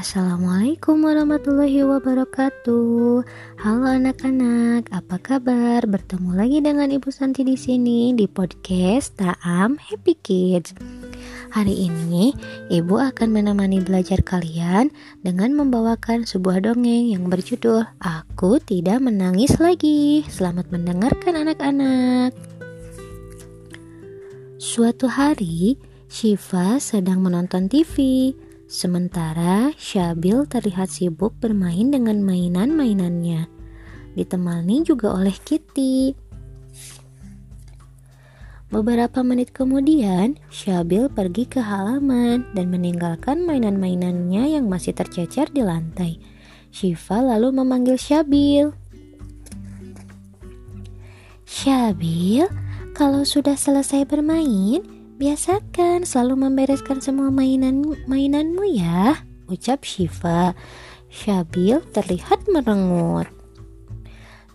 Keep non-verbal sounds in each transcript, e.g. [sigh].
Assalamualaikum warahmatullahi wabarakatuh. Halo anak-anak, apa kabar? Bertemu lagi dengan Ibu Santi di sini di podcast Taam Happy Kids. Hari ini Ibu akan menemani belajar kalian dengan membawakan sebuah dongeng yang berjudul Aku Tidak Menangis Lagi. Selamat mendengarkan anak-anak. Suatu hari, Shiva sedang menonton TV. Sementara Syabil terlihat sibuk bermain dengan mainan-mainannya, ditemani juga oleh Kitty. Beberapa menit kemudian, Syabil pergi ke halaman dan meninggalkan mainan-mainannya yang masih tercecer di lantai. Shiva lalu memanggil Syabil. Syabil, kalau sudah selesai bermain, Biasakan selalu membereskan semua mainan mainanmu ya, ucap Shiva. Syabil terlihat merengut.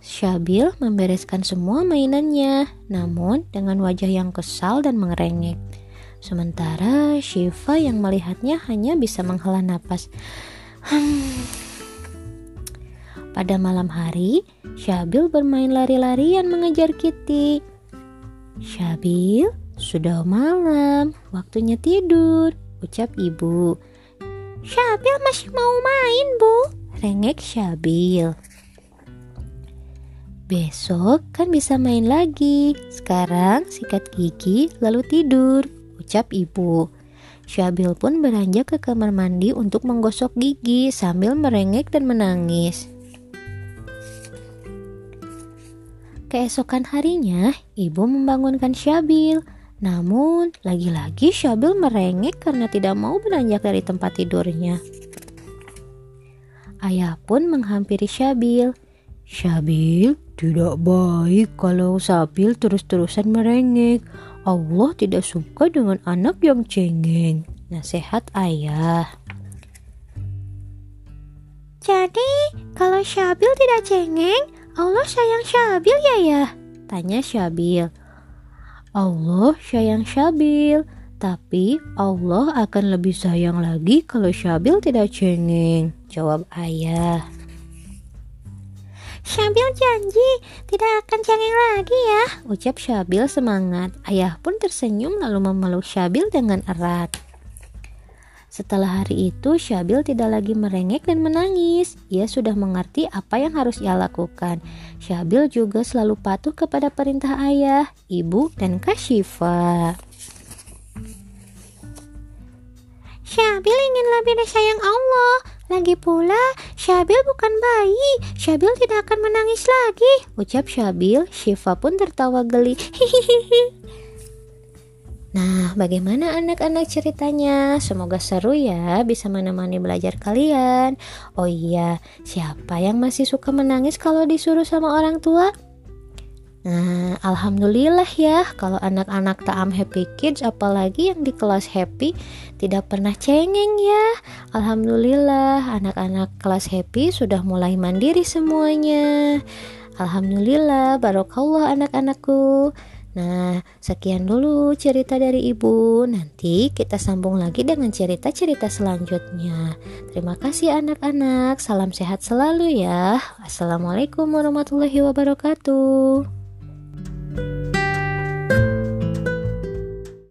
Syabil membereskan semua mainannya, namun dengan wajah yang kesal dan mengerengek. Sementara Shiva yang melihatnya hanya bisa menghela napas. Hmm. Pada malam hari, Syabil bermain lari-larian mengejar Kitty. Syabil, sudah malam, waktunya tidur, ucap ibu. Syabil masih mau main, Bu, rengek Syabil. Besok kan bisa main lagi. Sekarang sikat gigi lalu tidur, ucap ibu. Syabil pun beranjak ke kamar mandi untuk menggosok gigi sambil merengek dan menangis. Keesokan harinya, ibu membangunkan Syabil. Namun, lagi-lagi Syabil merengek karena tidak mau beranjak dari tempat tidurnya. Ayah pun menghampiri Syabil. Syabil, tidak baik kalau Syabil terus-terusan merengek. Allah tidak suka dengan anak yang cengeng. Nasihat ayah. Jadi, kalau Syabil tidak cengeng, Allah sayang Syabil ya ya? Tanya Syabil. Allah sayang Syabil, tapi Allah akan lebih sayang lagi kalau Syabil tidak cengeng, jawab ayah. Syabil janji tidak akan cengeng lagi ya, ucap Syabil semangat. Ayah pun tersenyum lalu memeluk Syabil dengan erat. Setelah hari itu, Syabil tidak lagi merengek dan menangis. Ia sudah mengerti apa yang harus ia lakukan. Syabil juga selalu patuh kepada perintah ayah, ibu, dan Kashifa. Syabil ingin lebih disayang Allah. Lagi pula, Syabil bukan bayi. Syabil tidak akan menangis lagi. Ucap Syabil, Syifa pun tertawa geli. Hihihi. [laughs] Nah, bagaimana anak-anak ceritanya? Semoga seru ya, bisa menemani belajar kalian. Oh iya, siapa yang masih suka menangis kalau disuruh sama orang tua? Nah, alhamdulillah ya, kalau anak-anak Taam Happy Kids, apalagi yang di kelas Happy, tidak pernah cengeng ya. Alhamdulillah, anak-anak kelas Happy sudah mulai mandiri semuanya. Alhamdulillah, barokallah anak-anakku. Nah, sekian dulu cerita dari ibu. Nanti kita sambung lagi dengan cerita-cerita selanjutnya. Terima kasih anak-anak. Salam sehat selalu ya. Assalamualaikum warahmatullahi wabarakatuh.